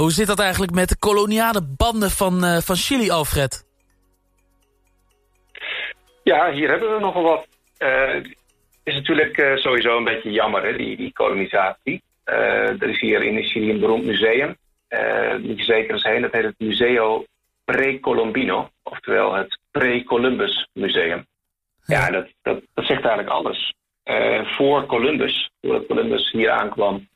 Hoe zit dat eigenlijk met de koloniale banden van, uh, van Chili, Alfred? Ja, hier hebben we nogal wat. Uh, het is natuurlijk uh, sowieso een beetje jammer, hè, die, die kolonisatie. er is hier in Chili een beroemd museum. moet je zeker eens heen. Dat heet het Museo Pre-Colombino. Oftewel het Pre-Columbus Museum. Ja, dat, dat, dat zegt eigenlijk alles. voor Columbus, voordat Columbus hier aankwam,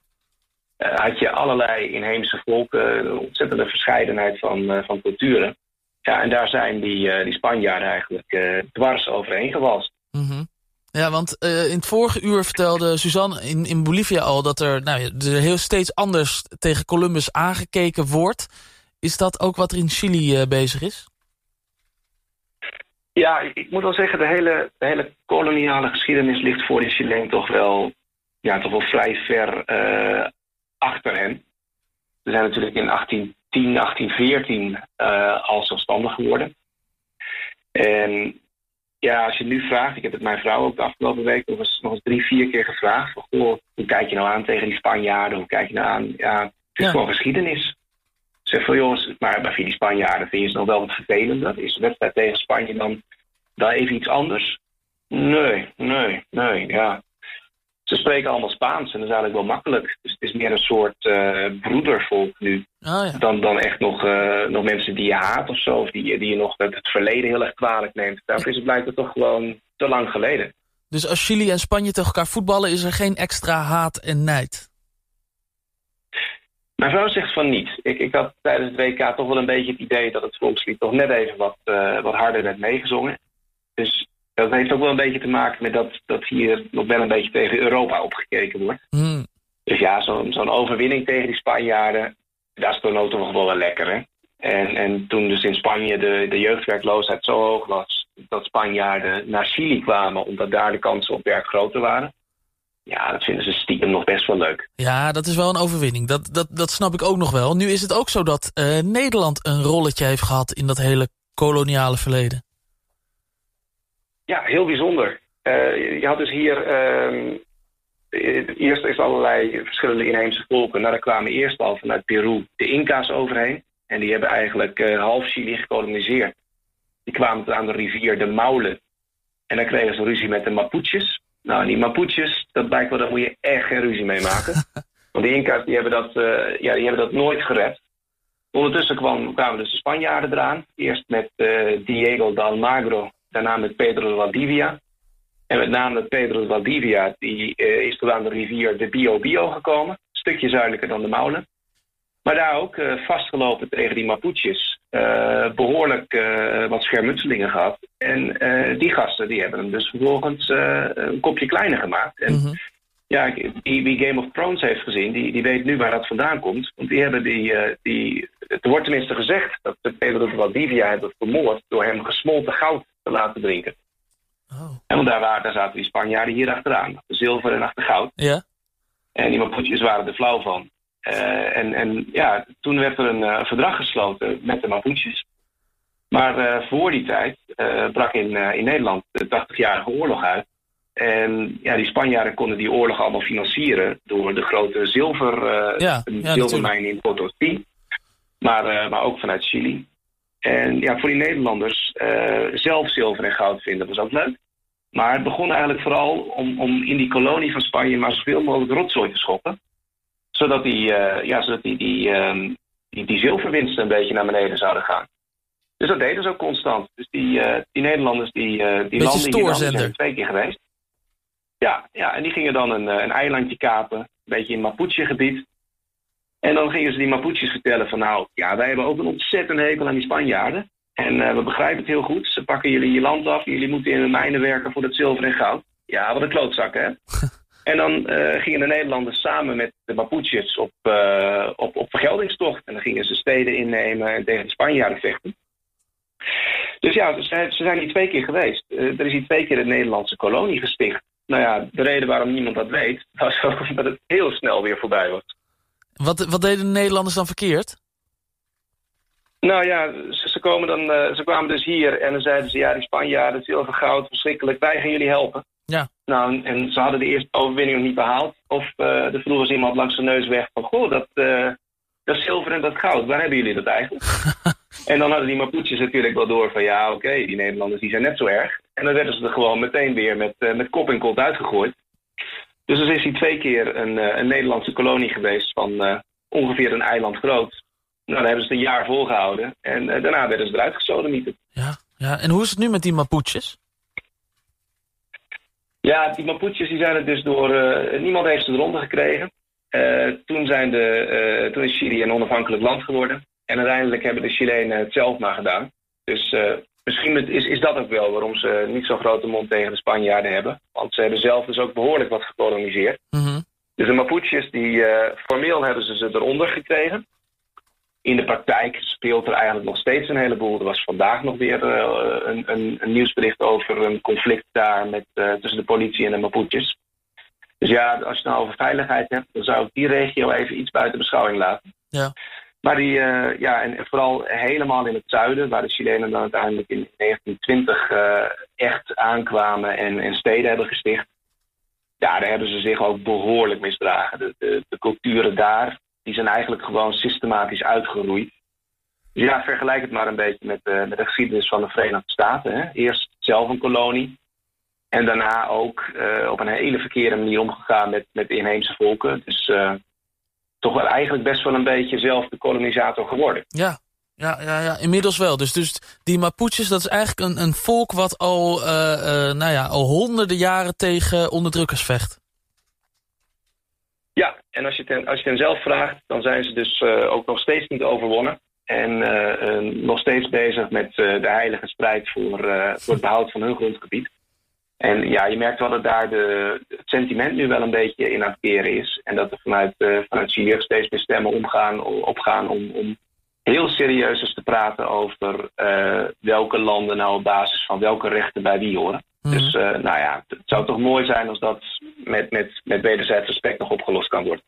had je allerlei inheemse volken, een ontzettende verscheidenheid van, uh, van culturen. Ja, en daar zijn die, die Spanjaarden eigenlijk dwars overheen gewast. Mm -hmm. Ja, want in het vorige uur vertelde Suzanne in, in Bolivia al... dat er, nou, er heel steeds anders tegen Columbus aangekeken wordt. Is dat ook wat er in Chili bezig is? Ja, ik moet wel zeggen, de hele, de hele koloniale geschiedenis ligt voor de Chileen toch wel, ja, toch wel vrij ver achter hen. Ze zijn natuurlijk in 1810, 1814 uh, al zelfstandig geworden. En ja, als je nu vraagt, ik heb het mijn vrouw ook de afgelopen week nog eens, nog eens drie, vier keer gevraagd. Van, goh, hoe kijk je nou aan tegen die Spanjaarden? Hoe kijk je nou aan? Ja, het is ja. gewoon geschiedenis. Zeg van jongens, maar bij die Spanjaarden vind je het nog wel wat vervelender? Is de wedstrijd tegen Spanje dan, dan even iets anders? Nee, nee, nee, ja ze spreken allemaal Spaans en dat is eigenlijk wel makkelijk. Dus het is meer een soort uh, broedervolk nu. Oh, ja. dan, dan echt nog, uh, nog mensen die je haat of zo. Of die, die je nog het, het verleden heel erg kwalijk neemt. Daarvoor is het blijkbaar toch gewoon te lang geleden. Dus als Chili en Spanje tegen elkaar voetballen... is er geen extra haat en nijd? Mijn vrouw zegt van niet. Ik, ik had tijdens het WK toch wel een beetje het idee... dat het volkslied toch net even wat, uh, wat harder werd meegezongen. Dus dat heeft ook wel een beetje te maken met dat, dat hier nog wel een beetje tegen Europa opgekeken wordt. Mm. Dus ja, zo'n zo'n overwinning tegen die Spanjaarden, dat is dan ook toch wel wel lekker, hè? En, en toen dus in Spanje de, de jeugdwerkloosheid zo hoog was... dat Spanjaarden naar Chili kwamen omdat daar de kansen op werk groter waren... ja, dat vinden ze stiekem nog best wel leuk. Ja, dat is wel een overwinning. Dat, dat, dat snap ik ook nog wel. Nu is het ook zo dat uh, Nederland een rolletje heeft gehad... in dat hele koloniale verleden. Ja, heel bijzonder. Uh, je had dus hier... Uh, eerst is allerlei verschillende inheemse volken. Nou, daar kwamen eerst al vanuit Peru de Inca's overheen. En die hebben eigenlijk uh, half Chili gekoloniseerd. Die kwamen aan de rivier de Maule. En dan kregen ze ruzie met de Mapuches. Nou, die Mapuches, dat blijkt wel, daar moet je echt geen ruzie mee maken. Want de Inca's die hebben, dat, ja, die hebben dat nooit gered. Ondertussen kwam, kwamen dus de Spanjaarden eraan. Eerst met Diego de Almagro daarna met Pedro de Valdivia. En met name Pedro de Valdivia, die uh, is tot aan de rivier de Bio Bio gekomen. Een stukje zuidelijker dan de Maulen. Maar daar ook uh, vastgelopen tegen die Mapuches. Uh, behoorlijk wat schermutselingen gehad. En die gasten die hebben hem dus vervolgens een kopje kleiner gemaakt. En mm -hmm. ja, wie, wie, Game of Thrones heeft gezien, die, die weet nu waar dat vandaan komt. Want die hebben die, die er wordt tenminste gezegd dat Pedro de Valdivia hebben vermoord door hem gesmolten goud laten drinken. Oh. En want daar, waren, daar zaten die Spanjaarden hier achteraan. Achter zilver en achter goud. Ja. En die Mapuches waren er flauw van. Uh, en, en ja, toen werd er een uh, verdrag gesloten met de Mapuches. Maar uh, voor die tijd brak in, in Nederland de 80-jarige oorlog uit. En ja, die Spanjaarden konden die oorlog allemaal financieren door de grote zilver, ja, ja, zilvermijn in Potosí. Maar, maar ook vanuit Chili. En ja, voor die Nederlanders uh, zelf zilver en goud vinden was ook leuk. Maar het begon eigenlijk vooral om, om in die kolonie van Spanje maar zoveel mogelijk rotzooi te schoppen. Zodat die, uh, ja, zodat die, die, um, die, die zilverwinsten een beetje naar beneden zouden gaan. Dus dat deden ze ook constant. Dus die, uh, die Nederlanders die, die landen dan, zijn twee keer geweest. Ja, ja, en die gingen dan een, een eilandje kapen, een beetje in Mapuche-gebied. En dan gingen ze die Mapuches vertellen van nou, ja, wij hebben ook een ontzettend hekel aan die Spanjaarden. En uh, we begrijpen het heel goed. Ze pakken jullie je land af. Jullie moeten in de mijnen werken voor dat zilver en goud. Ja, wat een klootzak, hè? en dan uh, gingen de Nederlanders samen met de Mapuches op, uh, op, op vergeldingstocht. En dan gingen ze steden innemen en tegen de Spanjaarden vechten. Dus ja, ze, ze zijn hier twee keer geweest. er is hier twee keer een Nederlandse kolonie gesticht. Nou ja, de reden waarom niemand dat weet, was ook omdat het heel snel weer voorbij was. Wat, wat deden de Nederlanders dan verkeerd? Nou ja, ze, ze, komen dan, uh, ze kwamen dus hier en dan zeiden ze... ja, die Spanjaarden, zilver, goud, verschrikkelijk, wij gaan jullie helpen. Ja. Nou, en ze hadden de eerste overwinning nog niet behaald. Of uh, er vroeg was iemand langs de neus weg van... goh, dat, uh, dat zilver en dat goud, waar hebben jullie dat eigenlijk? en dan hadden die Mapuches natuurlijk wel door van ja, oké, die Nederlanders die zijn net zo erg. En dan werden ze er gewoon meteen weer met, met kop en kont uitgegooid. Dus dan is hij twee keer een, uh, een Nederlandse kolonie geweest van uh, ongeveer een eiland groot. Nou, dan hebben ze het een jaar volgehouden. En daarna werden ze eruit gesodemieten. Ja, ja, en hoe is het nu met die Mapuches? Ja, die Mapuches die zijn het dus door... niemand heeft ze eronder gekregen. Uh, toen, zijn de, uh, toen is Chili een onafhankelijk land geworden. En uiteindelijk hebben de Chilenen het zelf maar gedaan. Dus uh, misschien is, is dat ook wel waarom ze niet zo'n grote mond tegen de Spanjaarden hebben. Want ze hebben zelf dus ook behoorlijk wat gekoloniseerd. Mm -hmm. Dus de Mapuches, die, formeel hebben ze ze eronder gekregen. In de praktijk speelt er eigenlijk nog steeds een heleboel. Er was vandaag nog weer een, een, een, nieuwsbericht over een conflict daar met, tussen de politie en de Mapuches. Dus ja, als je het nou over veiligheid hebt, dan zou ik die regio even iets buiten beschouwing laten. Ja. Maar die, uh, ja, en vooral helemaal in het zuiden, waar de Chilenen dan uiteindelijk in 1920 uh, echt aankwamen en, en steden hebben gesticht. Ja, daar hebben ze zich ook behoorlijk misdragen. De, de, culturen daar, die zijn eigenlijk gewoon systematisch uitgeroeid. Dus ja, vergelijk het maar een beetje met, uh, met de geschiedenis van de Verenigde Staten. Hè. Eerst zelf een kolonie, en daarna ook op een hele verkeerde manier omgegaan met, met inheemse volken. Dus toch wel eigenlijk best wel een beetje zelf de kolonisator geworden. Ja, ja, ja, ja inmiddels wel. Dus, dus die Mapuches, dat is eigenlijk een, een volk wat al, uh, nou ja, al honderden jaren tegen onderdrukkers vecht. Ja, en als je, ten, als je hen zelf vraagt, dan zijn ze dus ook nog steeds niet overwonnen. En nog steeds bezig met de heilige strijd voor, voor het behoud van hun grondgebied. En ja, je merkt wel dat daar de, het sentiment nu wel een beetje in aan het keren is. En dat er vanuit, uh, vanuit Chili steeds meer stemmen omgaan, opgaan om, om heel serieus eens te praten over uh, welke landen nou op basis van welke rechten bij wie horen. Mm. Dus uh, nou ja, het zou toch mooi zijn als dat met, met, met wederzijds respect nog opgelost kan worden.